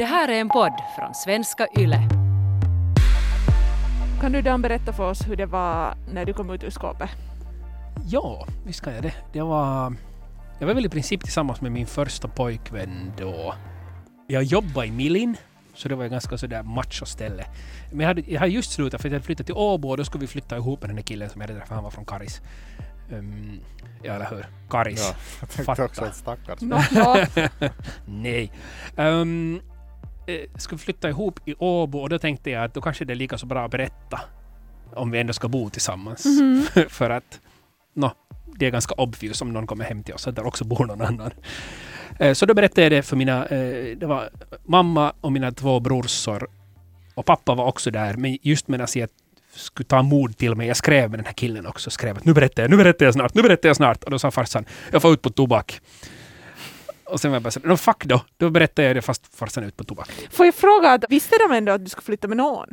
Det här är en podd från svenska YLE. Kan du Dan berätta för oss hur det var när du kom ut ur skåpet? Ja, visst kan jag det. Det var... Jag var väl i princip tillsammans med min första pojkvän då. Jag jobbade i Milin, så det var ett ganska sådär macho-ställe. Men jag hade, jag hade just slutat för jag hade flyttat till Åbo och då skulle vi flytta ihop med den där killen som jag hade träffat. Han var från Karis. Um, ja, eller hur? Karis. Ja, jag tänkte Fatta. också ett stackars. Ja. Nej. Um, skulle flytta ihop i Åbo och då tänkte jag att då kanske det är lika så bra att berätta om vi ändå ska bo tillsammans. Mhm. för att nå, det är ganska obvious om någon kommer hem till oss att där också bor någon annan. Eh, Så då berättade jag det för mina, eh, det var mamma och mina två brorsor. Och pappa var också där, men just medan jag skulle ta mod till mig, jag skrev med den här killen också, skrev att nu berättar jag, nu berättar jag snart, nu berättar jag snart. Och då sa farsan, jag får ut på tobak. Och sen var jag bara så no fuck då, då berättade jag det fast farsan ut på tobak. Får jag fråga, att, visste de ändå att du skulle flytta med någon?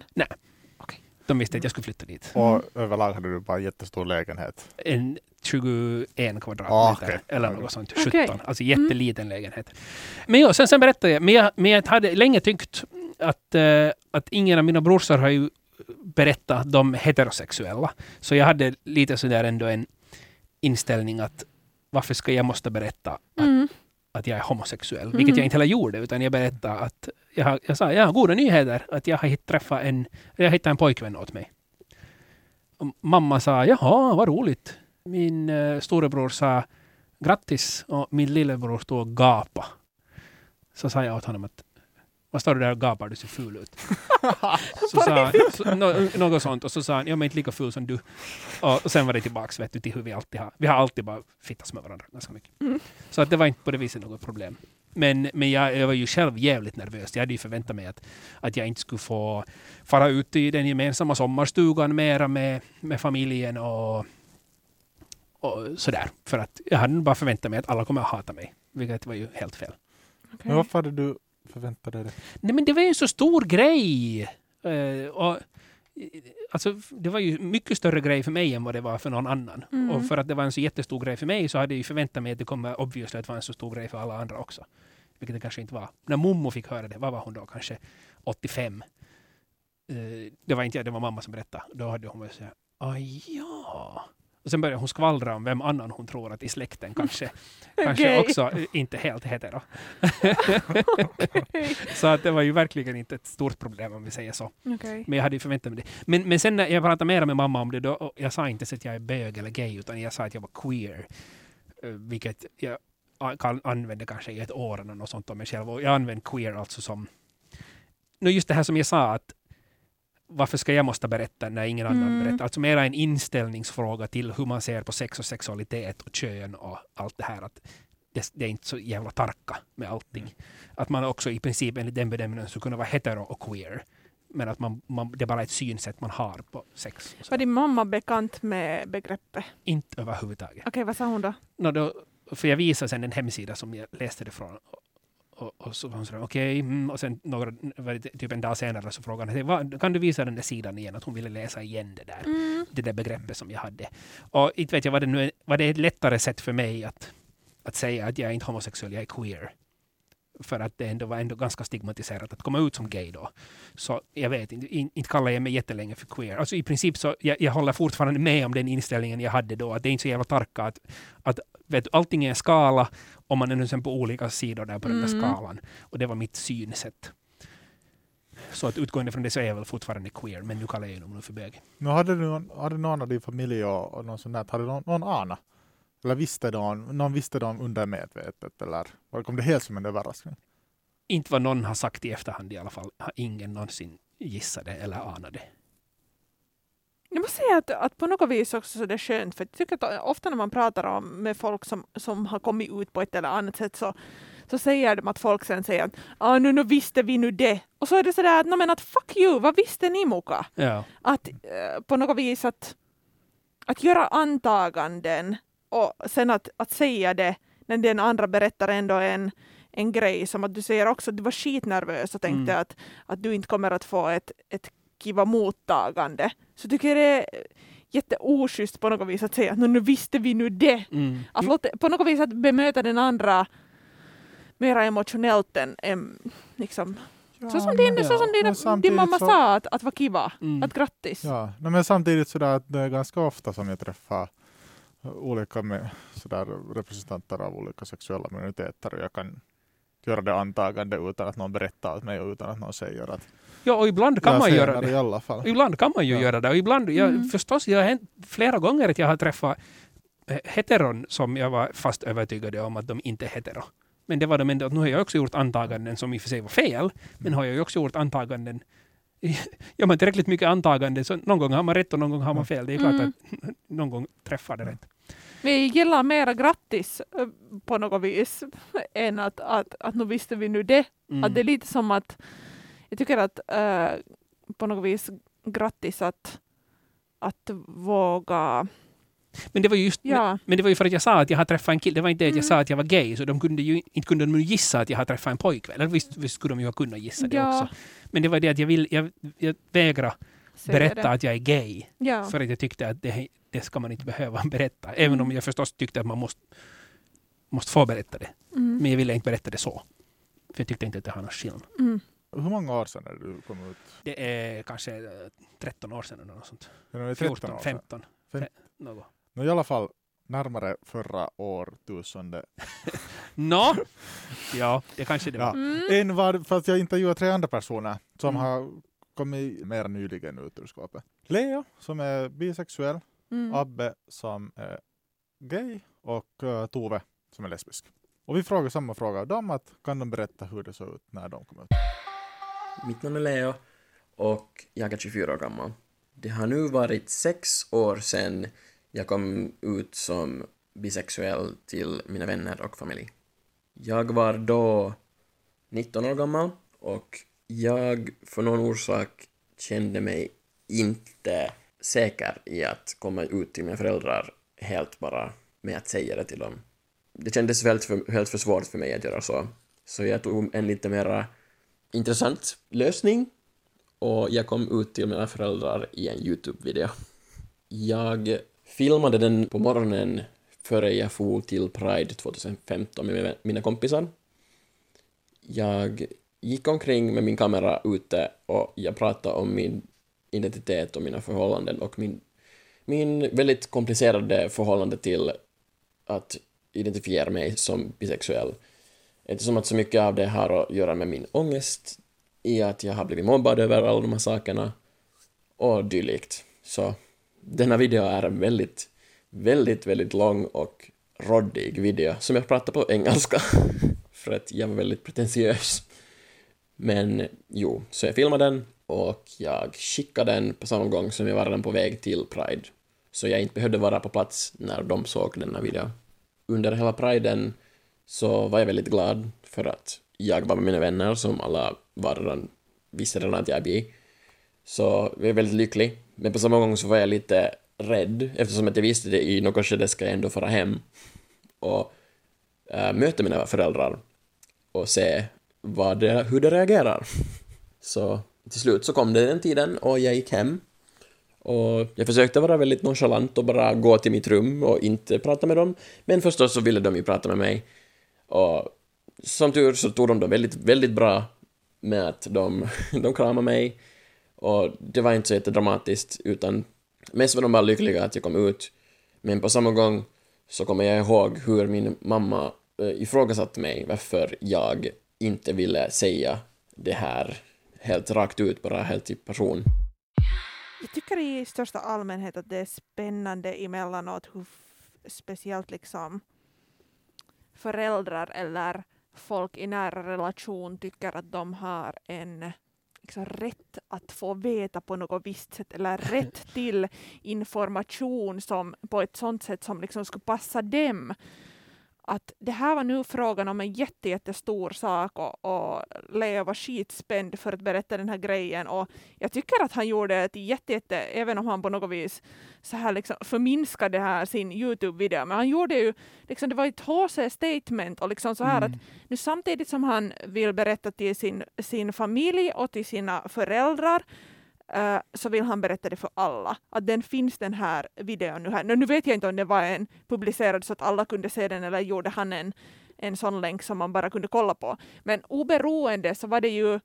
De visste att jag skulle flytta dit. Och överlag hade du bara en jättestor lägenhet. En 21 kvadratmeter Ah, okej. eller något sånt. Okej. 17. Alltså jätteliten lägenhet. Men ja, sen, sen berättade jag, men jag, men jag hade länge tyckt att, eh, att ingen av mina brorsor har ju berättat att de är heterosexuella. Så jag hade lite sådär ändå en inställning att varför ska jag måste berätta att, Mm. Att jag är homosexuell? Mhm. Vilket jag inte heller gjorde, utan jag berättade att jag, har- jag sa, jag har goda nyheter, att jag har träffat en, jag hittat en pojkvän åt mig. Och mamma sa, jaha, vad roligt. Min uh, storebror sa grattis och min lillebror stod och gapa. Så sa jag åt honom att vad står du där och gapar, du ser ful ut. så sa, så, nå- något sånt och så sa han, jag är inte lika ful som du. Och, och sen var det tillbaks vet du, till hur vi alltid har. Vi har alltid bara fittats med varandra ganska mycket. Mm. Så att det var inte på det viset något problem. Men, men jag, jag var ju själv jävligt nervös. Jag hade ju förväntat mig att, att jag inte skulle få fara ut i den gemensamma sommarstugan mera med, med familjen och, och sådär. För att jag hade bara förväntat mig att alla kommer att hata mig. Vilket var ju helt fel. Okej. Men varför hade du förväntat dig det? Nej men det var ju en så stor grej. Eh, och, alltså, det var ju mycket större grej för mig än vad det var för någon annan. Mm. Och för att det var en så jättestor grej för mig så hade jag ju förväntat mig att det kommer obviously att vara en så stor grej för alla andra också. Vilket det kanske inte var. När mommo fick höra det, vad var hon då? Kanske 85. Eh, det var inte jag, det var mamma som berättade. Då hade hon varit så här, aj ja. Och sen började hon skvallra om vem annan hon tror att i släkten kanske, kanske också inte helt hetero. Okej. Så att det var ju verkligen inte ett stort problem om vi säger så. Okej. Men jag hade ju förväntat mig det. Men, men sen när jag pratade mer med mamma om det, då, jag sa inte så att jag är bög eller gay, utan jag sa att jag var queer. Eh, Vilket jag kan, använde kanske i ett år eller något sånt om mig själv. Och jag använde queer alltså som... No, just det här som jag sa, att varför ska jag måste berätta när ingen annan Mm. berättar? Alltså mera en inställningsfråga till hur man ser på sex och sexualitet och kön och allt det här. Att det, det är inte så jävla tarka med allting. Att man också i princip enligt den bedömningen skulle kunna vara hetero och queer. Men att man, man, det är bara ett synsätt man har på sex. Var din mamma bekant med begreppet? Inte överhuvudtaget. Okej, vad sa hon då? No, då, för jag visade sen en hemsida som jag läste det från. Och, och, så var hon sådär, okej, mm, och sen några, typ en dag senare så frågade hon, "Vad- kan du visa den där sidan igen? Att hon ville läsa igen det där, Mm. det där begreppet som jag hade. Och inte vet jag, var det, nu, var det ett lättare sätt för mig att, att säga att jag är inte homosexuell, jag är queer. För att det ändå var ändå ganska stigmatiserat att komma ut som gay då. Så jag vet inte, in, inte kallar jag mig jättelänge för queer. Alltså i princip så, jag, jag håller fortfarande med om den inställningen jag hade då, att det är inte så jävla tarka att, att vet, du, allting är en skala och man är nu sen på olika sidor där på den där Mm. skalan. Och det var mitt synsätt. Så att utgående från det så är jag väl fortfarande queer, men nu kallar jag honom nu för bög. Nu hade, du, någon- hade någon av din familj och, och någon sån där, hade någon, någon ana? Eller visste någon, någon visste de undermedvetet? Eller var- kom det helt som en överraskning? Inte vad någon har sagt i efterhand i alla fall, har ingen någonsin gissat det eller anat det. Jag måste säga att, att på något vis också så det är skönt, för jag tycker att ofta när man pratar om, med folk som, som har kommit ut på ett eller annat sätt så, så säger de att folk sen säger att ah, nu, nu visste vi nu det. Och så är det sådär att, "Nå, men att fuck you, vad visste ni Muka? Ja. Att eh, på något vis att, att göra antaganden och sen att, att säga det när den andra berättar ändå en, en grej som att du säger också att du var skitnervös och tänkte Mm. att, att du inte kommer att få ett, ett kiva mottagande. Så tycker jag det är jätteoschysst på något vis att säga att "Nå, nu visste vi nu det. Mm. Att låta, på något vis att bemöta den andra mer emotionellt än, än liksom, Ja, Så som din, men- så som din, din mamma så- sa att, att vara kiva, Mm. att grattis. Ja, no, men samtidigt sådär att det är ganska ofta som jag träffar olika med, sådär, representanter av olika sexuella minoriteter och jag kan göra det antagande utan att någon berättar åt mig och utan att någon säger att Ja, och ibland kan jag man göra det i alla fall. Ibland kan man ju Ja. göra det. Och ibland, jag, Mm. förstås, jag har hänt flera gånger att jag har träffat eh, heteron som jag var fast övertygad om att de inte är hetero. Men det var de ändå, nu har jag också gjort antaganden som i och för sig var fel, men har jag ju också gjort antaganden Gör man tillräckligt mycket antaganden så någon gång har man rätt och någon gång har man fel. Det är klart Mm. att någon gång träffar det rätt. Vi gillar mera grattis eh, på något vis än att, att, att nu visste vi nu det. Mm. Att det är lite som att jag tycker att eh, på något vis grattis att, att våga. Men det var ju just Ja, Men det var ju för att jag sa att jag har träffat en kille. Det var inte det att jag Mm. sa att jag var gay. Så de kunde ju inte kunde de gissa att jag har träffat en pojkvän. Eller visst, visst skulle de ju ha kunnat gissa det ja också. Men det var det att jag, vill, jag, jag vägrar berätta att jag är gay. Ja. För att jag tyckte att det, det ska man inte behöva berätta. Även om Mm. jag förstås tyckte att man måste, måste få berätta det. Mm. Men jag ville inte berätta det så. För jag tyckte inte att det har någon skillnad. Mm. Hur många år sedan är det du kom ut? Det är kanske eh, 13 år sedan eller något sånt. Ja, det är 13 14, år sedan. 15. Fem- Fe- något. No, I alla fall närmare förra årtusende. Nå, ja, det kanske det var. Ja. Mm. En var för att jag intervjuade tre andra personer som Mm. har kommit mer nyligen ut ur skåpet. Leo som är bisexuell, Mm. Abbe som är gay och eh, Tove som är lesbisk. Och vi frågar samma fråga av dem att kan de berätta hur det såg ut när de kom ut? Mitt namn är Leo och jag är 24 år gammal. Det har nu varit sex år sedan jag kom ut som bisexuell till mina vänner och familj. Jag var då 19 år gammal och jag för någon orsak kände mig inte säker i att komma ut till mina föräldrar helt bara med att säga det till dem. Det kändes helt för, helt för svårt för mig att göra så. Så jag tog en lite mera intressant lösning och jag kom ut till mina föräldrar i en Youtube-video. Jag filmade den på morgonen före jag for till Pride 2015 med mina kompisar. Jag gick omkring med min kamera ute och jag pratade om min identitet och mina förhållanden och min, min väldigt komplicerade förhållande till att identifiera mig som bisexuell. Eftersom att så mycket av det har att göra med min ångest i att jag har blivit mobbad över alla de här sakerna och dylikt. Så denna video är en väldigt, väldigt, väldigt lång och råddig video som jag pratar på engelska för att jag var väldigt pretentiös. Men jo, så jag filmade den och jag skickade den på samma gång som jag var redan på väg till Pride. Så jag inte behövde vara på plats när de såg denna video. Under hela Priden så var jag väldigt glad för att jag var med mina vänner som alla var redan, visste redan att jag är bi. Så jag är väldigt lycklig. Men på samma gång så var jag lite rädd eftersom att jag visste det i något skede ska jag ändå fara hem och äh, möta mina föräldrar och se vad det, hur de reagerar. Så till slut så kom det den tiden och jag gick hem och jag försökte vara väldigt nonchalant och bara gå till mitt rum och inte prata med dem. Men förstås så ville de ju prata med mig. Och som tur så tog de det väldigt, väldigt bra med att de, de kramade mig. Och det var inte så jättedramatiskt utan mest var de bara lyckliga att jag kom ut. Men på samma gång så kommer jag ihåg hur min mamma eh, ifrågasatte mig varför jag inte ville säga det här helt rakt ut, bara helt till person. Jag tycker i största allmänhet att det är spännande emellanåt hur speciellt liksom föräldrar eller folk i nära relation tycker att de har en liksom, rätt att få veta på något visst sätt eller rätt till information som, på ett sånt sätt som liksom skulle passa dem. Att det här var nu frågan om en jätte, jättestor sak och, och Leo var skitspänd för att berätta den här grejen och jag tycker att han gjorde ett jätte, jätte även om han på något vis så här liksom förminskade här sin Youtube-video, men han gjorde ju, liksom, det var ett HC-statement och liksom så här att nu samtidigt som han vill berätta till sin, sin familj och till sina föräldrar Äh, så vill han berätta det för alla. Att den finns den här videon nu här. Nu, nu vet jag inte om det var en publicerad så att alla kunde se den eller gjorde han en, en sån länk som man bara kunde kolla på. Men oberoende så var det ju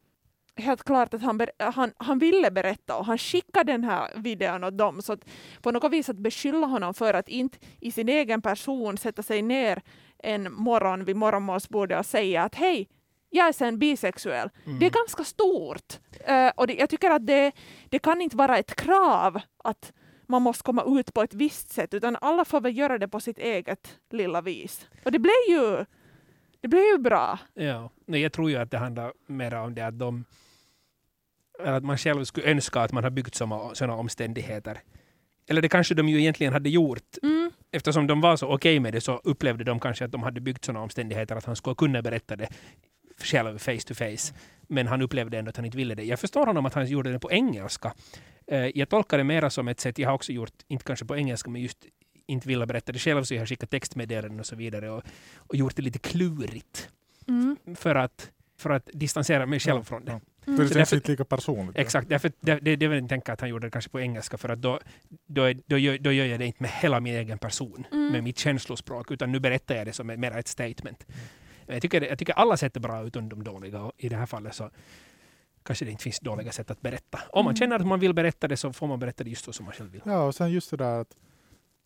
helt klart att han, ber, han, han ville berätta och han skickade den här videon åt dem. Så att på något vis att beskylla honom för att inte i sin egen person sätta sig ner en morgon vid morgonmålsbordet och säga att hej, jag är sen bisexuell. Mm. Det är ganska stort. Eh, och det, jag tycker att det, det kan inte vara ett krav att man måste komma ut på ett visst sätt, utan alla får väl göra det på sitt eget lilla vis. Och det blev ju, det blev ju bra. Ja, nej, jag tror ju att det handlar mer om det att de att man själv skulle önska att man har byggt sådana omständigheter. Eller det kanske de ju egentligen hade gjort. Mm. Eftersom de var så okej med det så upplevde de kanske att de hade byggt sådana omständigheter att han skulle kunna berätta det själv face to face. Men han upplevde ändå att han inte ville det. Jag förstår honom att han gjorde det på engelska. Eh, Jag tolkar det mera som ett sätt, jag har också gjort, inte kanske på engelska, men just inte vilja berätta det själv, så jag har skickat textmeddelanden och så vidare och, och gjort det lite klurigt Mm. för att, för att distansera mig själv från det. Ja. Mm. För det känns inte lika personligt. Exakt, därför, det, det, det vill jag tänka att han gjorde det kanske på engelska för att då, då, då, gör, då gör jag det inte med hela min egen person, Mm. med mitt känslospråk, utan nu berättar jag det som mer ett statement. Jag, tycker, jag tycker alla sätt är bra utom de dåliga och i det här fallet så kanske det inte finns dåliga sätt att berätta. Om man Mm. känner att man vill berätta det så får man berätta det just så som man själv vill. Ja, och sen just det där att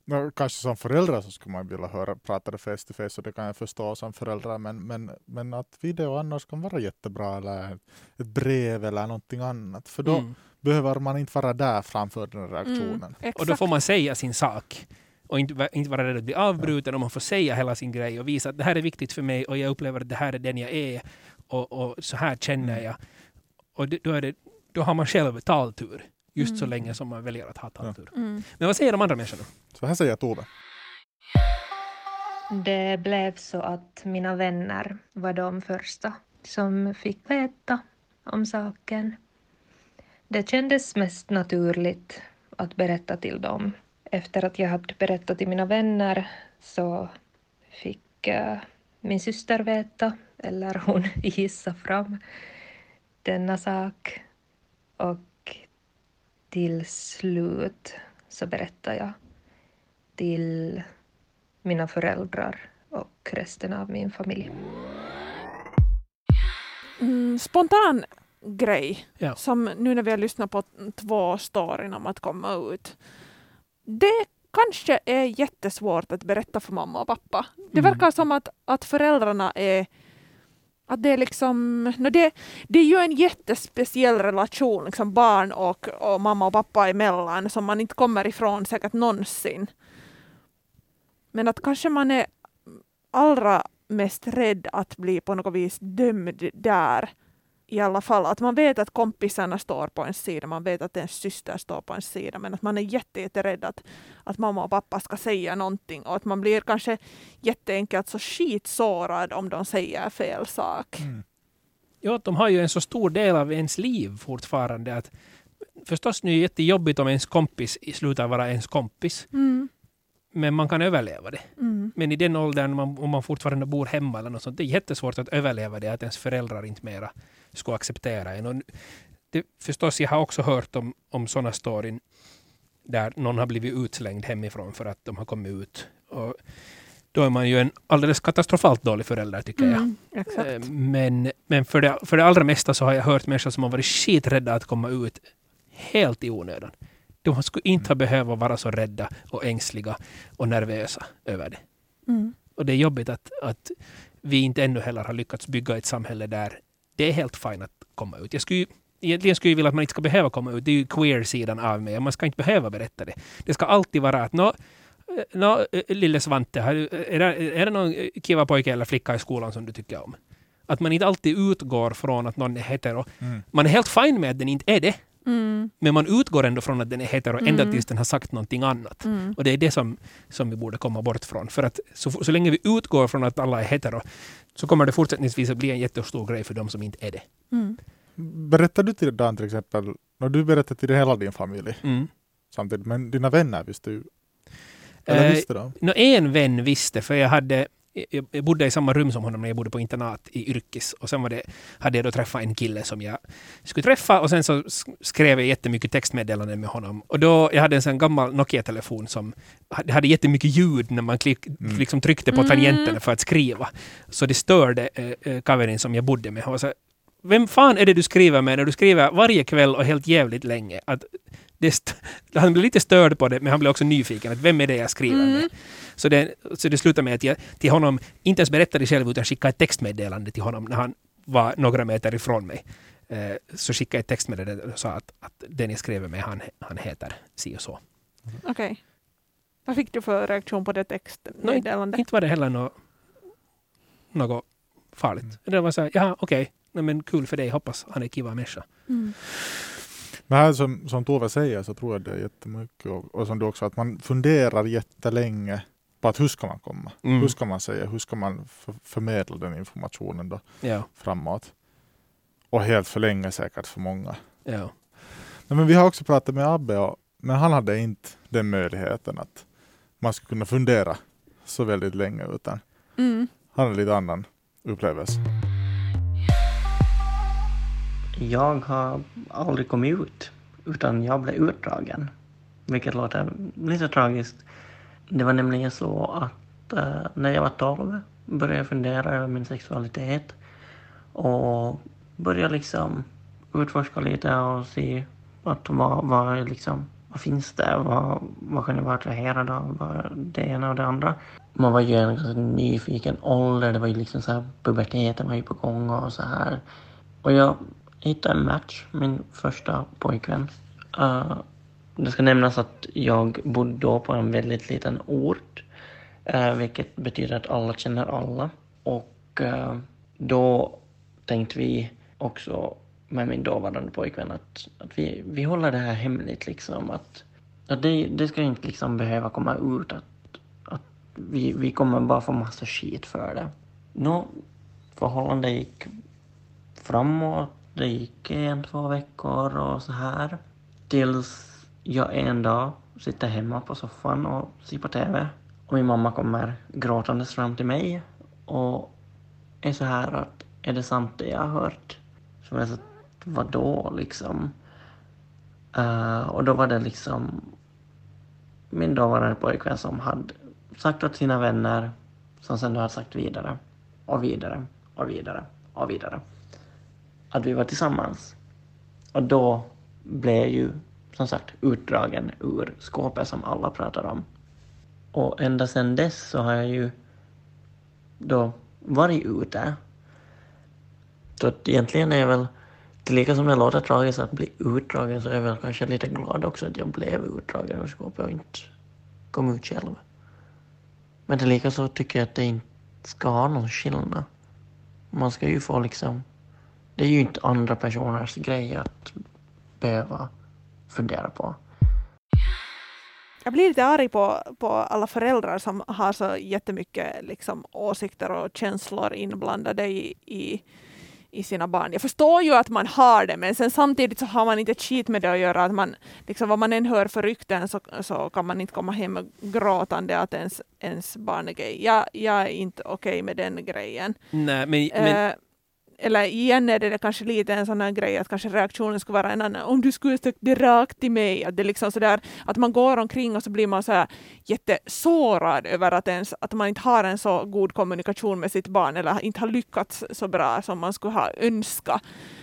nå, kanske som förälder så skulle man vilja höra prata det face to face och det kan jag förstå som förälder men, men, men att video annars kan vara jättebra eller ett, brev eller någonting annat för då Mm. behöver man inte vara där framför den reaktionen. Mm. Och då får man säga sin sak. Och inte, inte vara rädd att bli avbruten och man får säga hela sin grej och visa att det här är viktigt för mig och jag upplever att det här är den jag är och, och så här känner Mm. jag. Och det, då, är det, då har man själv taltur. Just så Mm. länge som man väljer att ha taltur. Mm. Men vad säger de andra människorna? Så här säger Tove. Det blev så att mina vänner var de första som fick veta om saken. Det kändes mest naturligt att berätta till dem. Efter att jag hade berättat till mina vänner så fick eh, min syster veta, eller hon gissade fram denna sak. Och till slut så berättade jag till mina föräldrar och resten av min familj. Mm, spontan grej, Ja. som nu när vi har lyssnat på två storyn om att komma ut. Det kanske är jättesvårt att berätta för mamma och pappa. Det Mm. verkar som att, att föräldrarna är att det är liksom, no det, det är ju en jättespeciell relation, liksom barn och, och mamma och pappa emellan, som man inte kommer ifrån säkert någonsin. Men att kanske man är allra mest rädd att bli på något vis dömd där. I alla fall att man vet att kompisarna står på en sida, man vet att ens syster står på en sida, men att man är jätte, jätterädd att, att mamma och pappa ska säga någonting och att man blir kanske jätteenkelt så skitsårad om de säger fel sak. Mm. Att de har ju en så stor del av ens liv fortfarande att förstås nu är det jättejobbigt om ens kompis slutar vara ens kompis. Mm, Men man kan överleva det. mm, Men i den åldern, om man fortfarande bor hemma eller något sånt, det är jättesvårt att överleva det, att ens föräldrar inte mera skulle acceptera en. Och det, förstås, jag har också hört om, om sådana storyn där någon har blivit utslängd hemifrån för att de har kommit ut. Och då är man ju en alldeles katastrofalt dålig förälder, tycker jag. mm, exakt. Eh, Men, men för, det, för det allra mesta så har jag hört människor som har varit skiträdda att komma ut helt i onödan. De skulle inte ha behövt vara så rädda och ängsliga och nervösa över det. Mm, Och det är jobbigt att, att vi inte ännu heller har lyckats bygga ett samhälle där det är helt fint att komma ut. Jag skulle, egentligen skulle jag vilja att man inte ska behöva komma ut. Det är ju queer-sidan av mig. Man ska inte behöva berätta det. Det ska alltid vara att nå, eh, nå, eh, lille Svante, är det, är det någon eh, kiva pojke eller flicka i skolan som du tycker om? Att man inte alltid utgår från att någon är hetero. Mm. Man är helt fin med att den inte är det. mm, Men man utgår ändå från att den är hetero ända Mm. tills den har sagt någonting annat. mm, Och det är det som, som vi borde komma bort från. För att så, så länge vi utgår från att alla är hetero så kommer det fortsättningsvis att bli en jättestor grej för de som inte är det. mm. Berättar du till Dan till exempel, när du berättar till hela din familj Mm. samtidigt, men dina vänner visste ju, eller Eh, visste de? Nå, en vän visste, för jag hade jag jag bodde i samma rum som honom när jag bodde på internat i Yrkis. Och sen var det, hade jag då träffat en kille som jag skulle träffa och sen så sk- skrev jag jättemycket textmeddelanden med honom. Och då, jag hade en sån gammal Nokia-telefon som hade, jättemycket ljud när man klick, Mm. liksom tryckte på Mm. tangenterna för att skriva. Så det störde äh, kaverin som jag bodde med. Han var så vem fan är det du skriver med när du skriver varje kväll och helt jävligt länge? Att han blir lite störd på det, men han blir också nyfiken. Att vem är det jag skriver Mm. med? Så det, så det slutar med att jag till honom inte ens berättade själv, utan skickade ett textmeddelande till honom när han var några meter ifrån mig. Eh, så skickade jag ett textmeddelande och sa att, att den jag skrev med, han, han heter si och så. Okej. Vad fick du för reaktion på det textmeddelandet? Inte var det heller något, något farligt. Det var så här, jaha, okej, okay. men kul för dig, hoppas han är kiva människa. Mm. Men här som, som Tove säger så tror jag det är jättemycket och, och som du också att man funderar jättelänge på att hur ska man komma? Mm. Hur ska man säga? Hur ska man för, förmedla den informationen då Ja, framåt? Och helt för länge säkert för många. ja. Nej, men vi har också pratat med Abbe och, men han hade inte den möjligheten att man skulle kunna fundera så väldigt länge utan Mm. han hade lite annan upplevelse. Jag har aldrig kommit ut, utan jag blev utdragen. Vilket låter lite tragiskt. Det var nämligen så att eh, när jag var 12 började jag fundera över min sexualitet och började liksom utforska lite och se att vad, vad, liksom, vad finns det? Vad, vad kan jag vara attraherad av? Vad, det ena och det andra. Man var ju i en ganska nyfiken ålder. Det var ju liksom så här, puberteten var ju på gång och så här. Och jag hittade en match, min första pojkvän. Uh, det ska nämnas att jag bodde då på en väldigt liten ort. Uh, vilket betyder att alla känner alla. Och uh, då tänkte vi också med min dåvarande pojkvän att, att vi, vi håller det här hemligt liksom. Att, att det, det ska inte liksom behöva komma ut att, att vi, vi kommer bara få massa skit för det. Nå, förhållandet gick framåt. Det gick en, två veckor och så här. Tills jag en dag sitter hemma på soffan och ser på TV. Och min mamma kommer gråtandes fram till mig och är så här att är det sant det jag har hört? Som jag sa vadå liksom? Uh, och då var det liksom min dåvarande pojkvän som hade sagt åt sina vänner som sen då hade sagt vidare och vidare och vidare och vidare att vi var tillsammans. Och då blev jag ju som sagt utdragen ur skåpet som alla pratar om. Och ända sedan dess så har jag ju då varit ute. Så att egentligen är jag väl, lika som det låter tragiskt att bli utdragen så är jag väl kanske lite glad också att jag blev utdragen ur skåpet och inte kom ut själv. Men tillika lika så tycker jag att det inte ska ha någon skillnad. Man ska ju få liksom det är ju inte andra personers grej att behöva fundera på. Jag blir lite arg på, på alla föräldrar som har så jättemycket liksom, åsikter och känslor inblandade i, i, i sina barn. Jag förstår ju att man har det, men sen samtidigt så har man inte ett skit med det att göra. Att man, liksom, vad man än hör för rykten så, så kan man inte komma hem gråtande att ens, ens barn är gay. Jag, jag är inte okej okay med den grejen. Nej, men, men Eh, eller igen är det kanske lite en sån här grej att kanske reaktionen skulle vara en annan. Om du skulle sagt det rakt till mig. Att, det liksom så där, att man går omkring och så blir man så här jättesårad över att, ens, att man inte har en så god kommunikation med sitt barn eller inte har lyckats så bra som man skulle ha önskat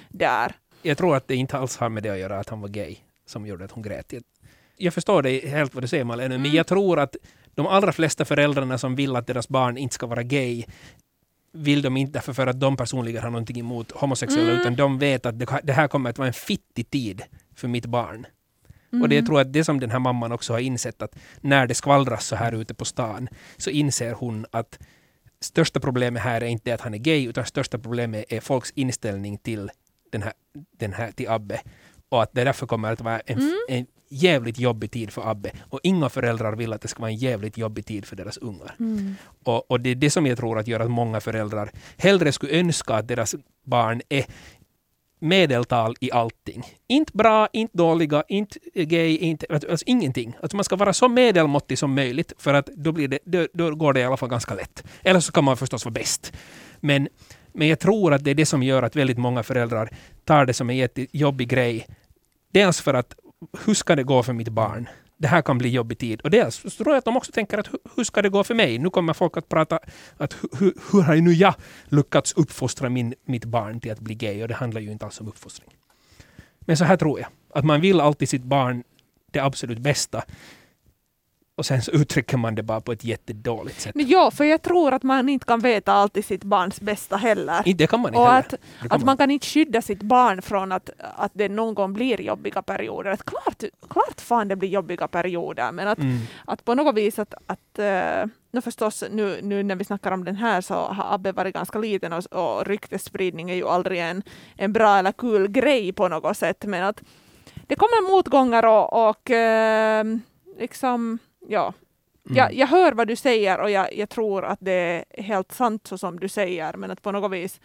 där. jag tror att det inte alls har med det att göra att han var gay som gjorde att hon grät. Jag, förstår dig helt vad du säger Malene, men jag tror att de allra flesta föräldrarna som vill att deras barn inte ska vara gay vill de inte därför för att de personligen har någonting emot homosexuella, Mm. utan de vet att det, här kommer att vara en fittig tid för mitt barn. Och Mm. det jag tror att det som den här mamman också har insett att när det skvallras så här ute på stan så inser hon att största problemet här är inte att han är gay utan största problemet är folks inställning till den här, den här till Abbe. Och att det därför kommer att vara en, Mm. en jävligt jobbig tid för Abbe. Och inga föräldrar vill att det ska vara en jävligt jobbig tid för deras ungar. Mm. Och, och det är det som jag tror att gör att många föräldrar hellre skulle önska att deras barn är medeltal i allting. Inte bra, inte dåliga, inte gay, inte, alltså ingenting. Alltså man ska vara så medelmåttig som möjligt för att då, blir det, då, då går det i alla fall ganska lätt. Eller så kan man förstås vara bäst. Men, men jag tror att det är det som gör att väldigt många föräldrar tar det som en jättejobbig grej. Dels för att hur ska det gå för mitt barn? det här kan bli jobbig tid. Och dels så tror jag att de också tänker att hur ska det gå för mig? Nu kommer folk att prata att hur har nu jag lyckats uppfostra min, mitt barn till att bli gay? Och det handlar ju inte alls om uppfostring. Men så här tror jag, att man vill alltid sitt barn det absolut bästa. Och sen så uttrycker man det bara på ett jättedåligt sätt. Men ja, för jag tror att man inte kan veta alltid sitt barns bästa heller. Det kan man inte Och heller. att, att man kan inte skydda sitt barn från att, att det någon gång blir jobbiga perioder. Att klart, klart fan det blir jobbiga perioder, men att, Mm. att på något vis att, att uh, nu förstås, nu, nu när vi snackar om den här så har Abbe varit ganska liten och, och ryktesspridning är ju aldrig en, en bra eller kul grej på något sätt, men att det kommer motgångar och, och eh, liksom, ja. Mm. Jag, jag hör vad du säger och jag, jag tror att det är helt sant så som du säger, men att på något vis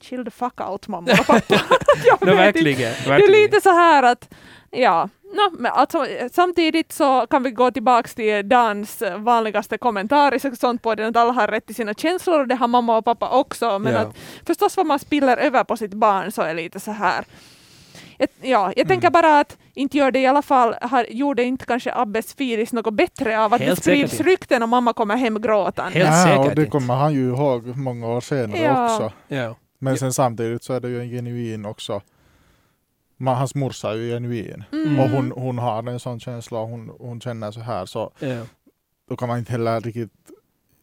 chill the fuck out mamma och pappa. No, inte. verkligen, Det är verkligen. lite så här att, ja, no, men alltså, samtidigt så kan vi gå tillbaks till Dans vanligaste kommentar sånt på den att alla har rätt till sina känslor och det har mamma och pappa också. Men Ja. att förstås vad man spiller över på sitt barn så är lite så här. Jag, ja, jag tänker bara att inte gör det i alla fall, har, gjorde inte kanske Abbes Filis något bättre av att Helt det sprids rykten och mamma kommer hem gråtande. Helt Ja, och det kommer han ju ihåg många år senare Ja. också. Ja. Men sen samtidigt så är det ju en genuin också. Man, hans morsa är ju genuin. Mm. Och hon, hon har en sån känsla och hon, hon känner så här så Ja. då kan man inte heller riktigt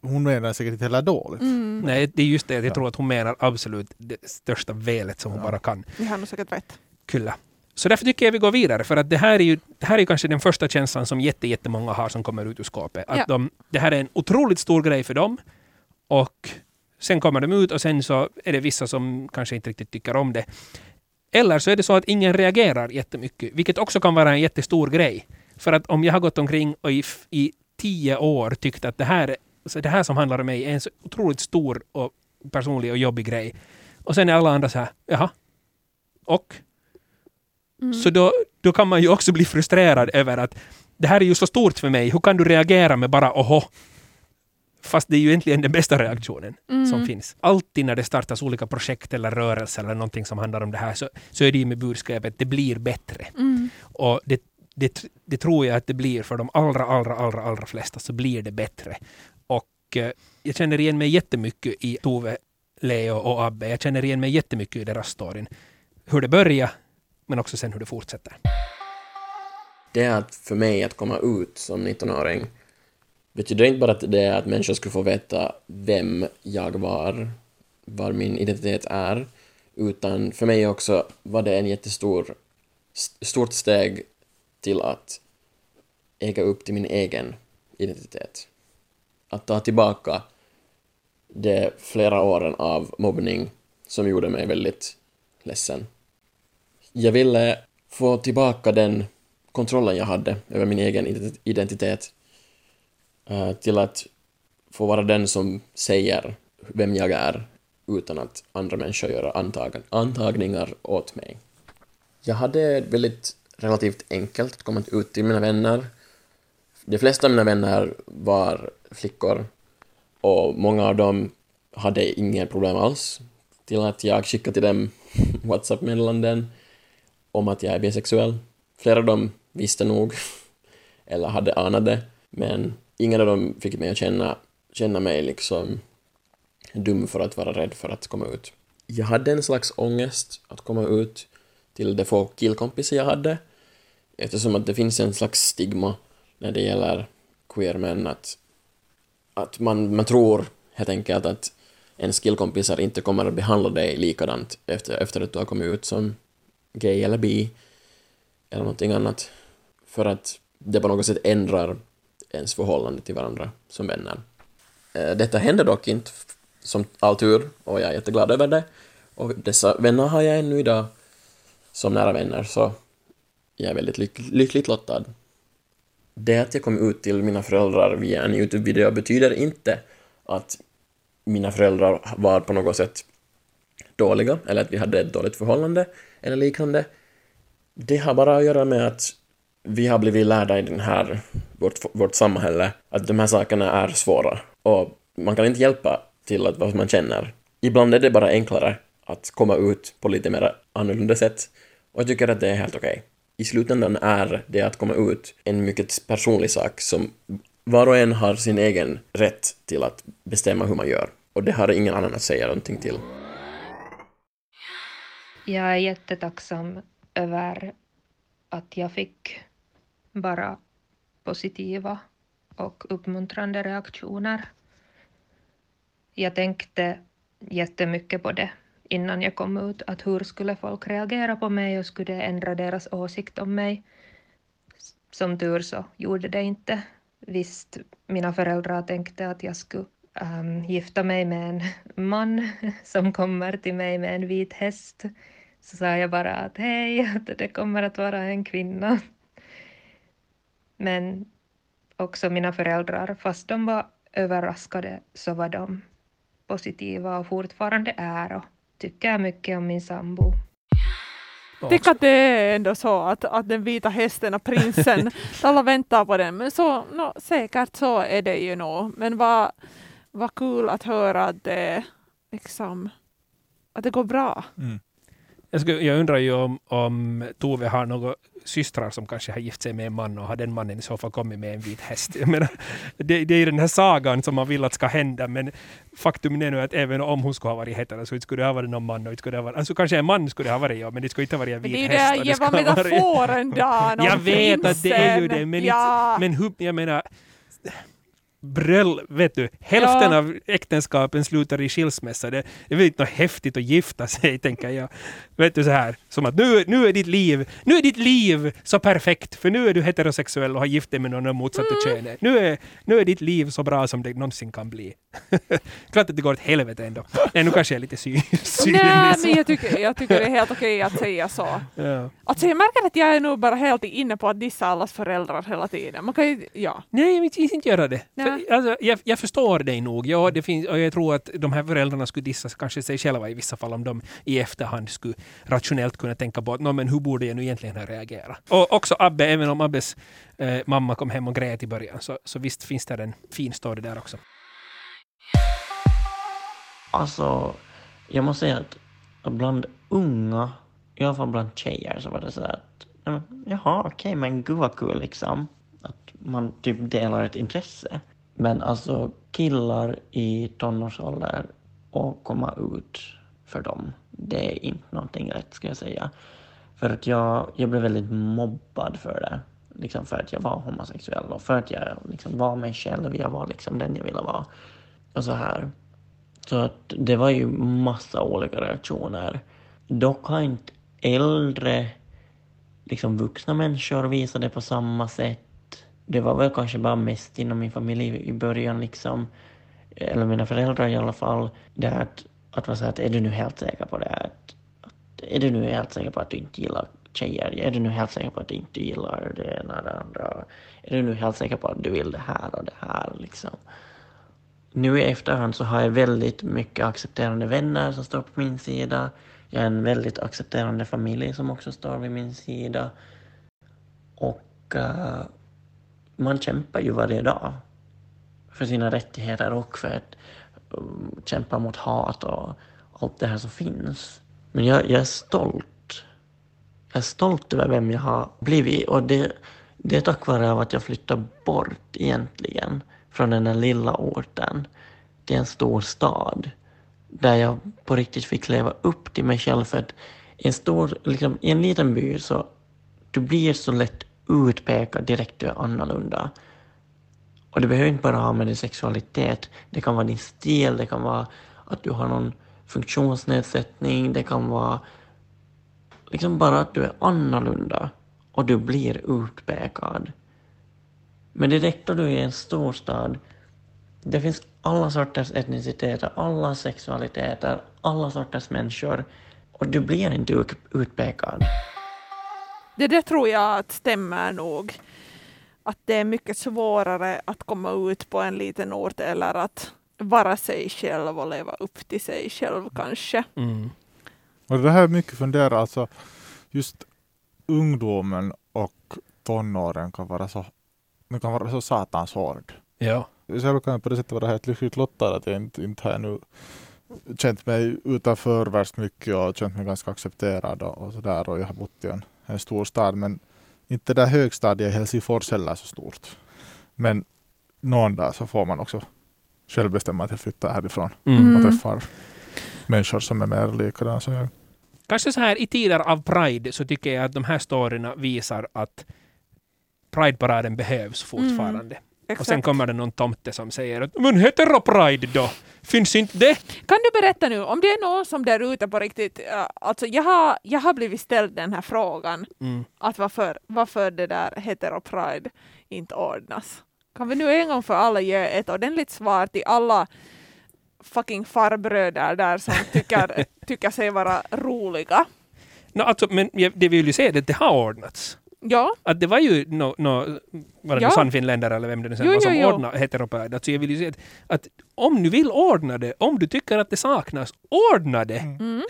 hon menar säkert inte heller dåligt. Mm. Nej, det är just det. Jag Ja. tror att hon menar absolut det största velet som hon Ja. bara kan. Vi har nog säkert rätt. Kyllä. Så därför tycker jag vi går vidare, för att det här är ju det här är ju kanske den första känslan som jätte, jättemånga har som kommer ut ur skåpet. Att Ja. de, det här är en otroligt stor grej för dem. Och sen kommer de ut och sen så är det vissa som kanske inte riktigt tycker om det. Eller så är det så att ingen reagerar jättemycket, vilket också kan vara en jättestor grej. För att om jag har gått omkring och i, i tio år tyckt att det här, så det här som handlar om mig är en så otroligt stor och personlig och jobbig grej. Och sen är alla andra så här, jaha, och? Mm. Så då, då kan man ju också bli frustrerad över att det här är ju så stort för mig, hur kan du reagera med bara oho? Fast det är ju egentligen den bästa reaktionen Mm. som finns. Alltid när det startas olika projekt eller rörelser eller någonting som handlar om det här så, så är det ju med budskapet det blir bättre. Mm. Och det, det, det tror jag att det blir för de allra, allra, allra, allra flesta så blir det bättre. Och eh, jag känner igen mig jättemycket i Tove, Leo och Abbe. Jag känner igen mig jättemycket i deras storyn. Hur det börjar, men också sen hur det fortsätter. det är att för mig att komma ut som 19-åring betyder inte bara att det är att människor skulle få veta vem jag var, var min identitet är, utan för mig också var det en jättestor stort steg till att äga upp till min egen identitet. Att ta tillbaka de flera åren av mobbning som gjorde mig väldigt ledsen. Jag ville få tillbaka den kontrollen jag hade över min egen identitet eh, till att få vara den som säger vem jag är utan att andra människor gör antag- antagningar åt mig. Jag hade väldigt relativt enkelt att komma ut till mina vänner. De flesta av mina vänner var flickor och många av dem hade inga problem alls till att jag skickade till dem WhatsApp-meddelanden om att jag är bisexuell. Flera av dem visste nog, eller hade anat det, men ingen av dem fick mig att känna, känna mig liksom dum för att vara rädd för att komma ut. Jag hade en slags ångest att komma ut till de få killkompisar jag hade, eftersom att det finns en slags stigma när det gäller queer-män att, att man, man tror helt enkelt att ens killkompisar inte kommer att behandla dig likadant efter, efter att du har kommit ut som gay eller bi eller någonting annat för att det på något sätt ändrar ens förhållande till varandra som vänner. Eh, detta hände dock inte som all tur och jag är jätteglad över det och dessa vänner har jag ännu idag som nära vänner så jag är väldigt lyck lyckligt lottad. Det att jag kom ut till mina föräldrar via en Youtube-video betyder inte att mina föräldrar var på något sätt dåliga eller att vi hade ett dåligt förhållande eller liknande. Det har bara att göra med att vi har blivit lärda i den här, vårt, vårt samhälle att de här sakerna är svåra och man kan inte hjälpa till att vad man känner. Ibland är det bara enklare att komma ut på lite mer annorlunda sätt och jag tycker att det är helt okej. i slutändan är det att komma ut en mycket personlig sak som var och en har sin egen rätt till att bestämma hur man gör. Och det har ingen annan att säga någonting till. Jag är jättetacksam över att jag fick bara positiva och uppmuntrande reaktioner. Jag tänkte jättemycket på det innan jag kom ut, att hur skulle folk reagera på mig och skulle det ändra deras åsikt om mig? Som tur så gjorde det inte. Visst, mina föräldrar tänkte att jag skulle um, gifta mig med en man som kommer till mig med en vit häst. Så sa jag bara att hej, att det kommer att vara en kvinna. Men också mina föräldrar, fast de var överraskade så var de positiva och fortfarande är och tycker mycket om min sambo. Tänk att det är ändå så att, att den vita hästen och prinsen, alla väntar på den. Men så, no, säkert så är det ju nog. Men vad, vad kul att höra att det, liksom, att det går bra. Mm. Jag, skulle, jag undrar ju om, om Tove har några systrar som kanske har gift sig med en man och har den mannen i så fall kommit med en vit häst. Jag menar, det, det är den här sagan som man vill att ska hända men faktum är nu att även om hon skulle ha varit hetero så skulle det ha varit någon man och skulle ha varit, alltså kanske en man skulle ha varit ja, men det skulle inte ha varit en vit det är häst. ju det ha varit- metaforen Dan Jag vet att det är ju det, men, ja. inte, men hur, jag menar Bröll, vet du, hälften Ja. av äktenskapen slutar i skilsmässa. Det, det är väl inte något häftigt att gifta sig, tänker jag. Vet du så här, som att nu, nu är ditt liv, nu är ditt liv så perfekt, för nu är du heterosexuell och har gift dig med någon av motsatta Mm. könet. Nu är, nu är ditt liv så bra som det någonsin kan bli. Klart att det går åt helvete ändå. Nej, nu kanske jag är lite sy cynisk. Nej, men jag tycker, jag tycker det är helt okej att säga så. Ja. Alltså jag märker att jag är nog bara helt inne på att dissa allas föräldrar hela tiden. Man kan ju, ja. Nej, jag vill inte göra det. Nej. Eh, alltså, jag, jag förstår dig nog. Ja, det finns, och jag tror att de här föräldrarna skulle dissa kanske sig själva i vissa fall om de i efterhand skulle rationellt kunna tänka på att "Nå, men hur borde jag nu egentligen ha reagerat? Och också Abbe, även om Abbes eh, mamma kom hem och grät i början, så, så visst finns det en fin story där också. Alltså, jag måste säga att bland unga, i alla fall bland tjejer, så var det så att jaha, okej, men gud vad kul liksom. Att man typ delar ett intresse. Men alltså killar i tonårsålder och komma ut för dem, det är inte någonting rätt ska jag säga. För att jag, jag blev väldigt mobbad för det. Liksom för att jag var homosexuell och för att jag liksom var mig själv. Jag var liksom den jag ville vara. Och så här. Så att det var ju massa olika reaktioner. Dock har inte äldre, liksom vuxna människor visat det på samma sätt. Det var väl kanske bara mest inom min familj i början liksom. Eller mina föräldrar i alla fall. Det här att, att vara så att är du nu helt säker på det? Att, att, är du nu helt säker på att du inte gillar tjejer? Är du nu helt säker på att du inte gillar det ena och det andra? Är du nu helt säker på att du vill det här och det här liksom? nu i efterhand så har jag väldigt mycket accepterande vänner som står på min sida. Jag har en väldigt accepterande familj som också står vid min sida. Och uh, man kämpar ju varje dag för sina rättigheter och för att um, kämpa mot hat och allt det här som finns. Men jag, jag är stolt. Jag är stolt över vem jag har blivit och det, det är tack vare att jag flyttade bort egentligen från den där lilla orten till en stor stad där jag på riktigt fick leva upp till mig själv för att i en stor, liksom, i en liten by så du blir så lätt utpekad direkt du är annorlunda. Och det behöver inte bara ha med din sexualitet. Det kan vara din stil, det kan vara att du har någon funktionsnedsättning, det kan vara liksom bara att du är annorlunda och du blir utpekad. Men direkt då du är i en storstad, det finns alla sorters etniciteter, alla sexualiteter, alla sorters människor och du blir inte utpekad. Det, det tror jag att stämmer nog. Att det är mycket svårare att komma ut på en liten ort eller att vara sig själv och leva upp till sig själv kanske. Mm. Och det här är mycket fundera, alltså just ungdomen och tonåren kan vara så, det kan vara så satans hård. Ja. Själv kan jag på det sättet vara helt lyckligt lottad att jag inte, inte har nu känt mig utanför värst mycket och känt mig ganska accepterad och, och sådär och jag har bott i en, en stor stad men inte där högstadiet i Helsingfors heller så stort. Men någon dag så får man också själv bestämma att jag flyttar härifrån Mm. och Mm. träffar människor som är mer likadana som jag. Kanske så här i tider av Pride så tycker jag att de här storyna visar att Pride-paraden behövs fortfarande. Och sen Exakt. kommer det någon tomte som säger att men hetero-pride då? Finns inte det? Kan du berätta nu, om det är någon som där ute på riktigt, äh, alltså jag har, jag har blivit ställd den här frågan, Mm. att varför, varför det där hetero-pride inte ordnas. Kan vi nu en gång för alla ge ett ordentligt svar till alla fucking farbröder där som tycker, tycker sig vara roliga? No, alltså, men det vi vill ju se är att det har ordnats. Ja, Att det var ju no, no, var det Ja. Sannfinländare eller vem det nu sen Jo, var som jo, jo. ordnade heteropride. Alltså jag vill ju säga att, att om du vill ordna det, om du tycker att det saknas, ordna det! mm.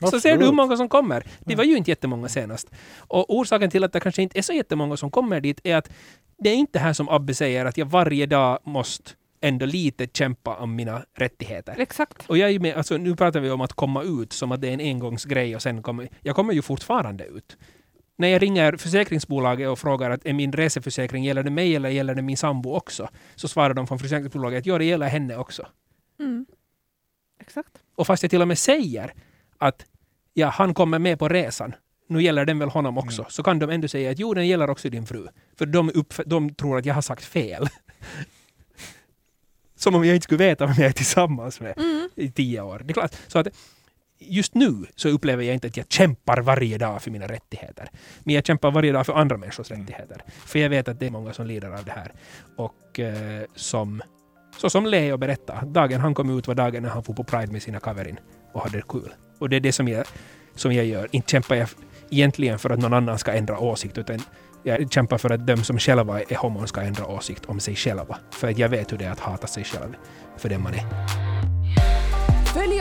Så ser du hur många som kommer. Det var ju inte jättemånga senast. Och orsaken till att det kanske inte är så jättemånga som kommer dit är att det är inte här som Abbe säger att jag varje dag måste ändå lite kämpa om mina rättigheter. exakt. Och jag är ju med, alltså nu pratar vi om att komma ut som att det är en engångsgrej och sen kommer, jag kommer ju fortfarande ut. När jag ringer försäkringsbolaget och frågar att är min reseförsäkring, gäller det mig eller gäller det min sambo också? Så svarar de från försäkringsbolaget att ja, det gäller henne också. Mm. Exakt. Och fast jag till och med säger att ja, han kommer med på resan, nu gäller den väl honom också, så kan de ändå säga att jo, den gäller också din fru. För de, upp, de tror att jag har sagt fel. Som om jag inte skulle veta vem jag är tillsammans med Mm. i tio år. Det är klart. Så att just nu så upplever jag inte att jag kämpar varje dag för mina rättigheter. Men jag kämpar varje dag för andra människors rättigheter. För jag vet att det är många som lider av det här. Och eh, som, så som Leo berättade, dagen han kom ut var dagen när han får på Pride med sina kaverin och hade kul. Och det är det som jag, som jag gör. Inte kämpar jag egentligen för att någon annan ska ändra åsikt, utan jag kämpar för att de som själva är homon ska ändra åsikt om sig själva. För att jag vet hur det är att hata sig själv för den man är.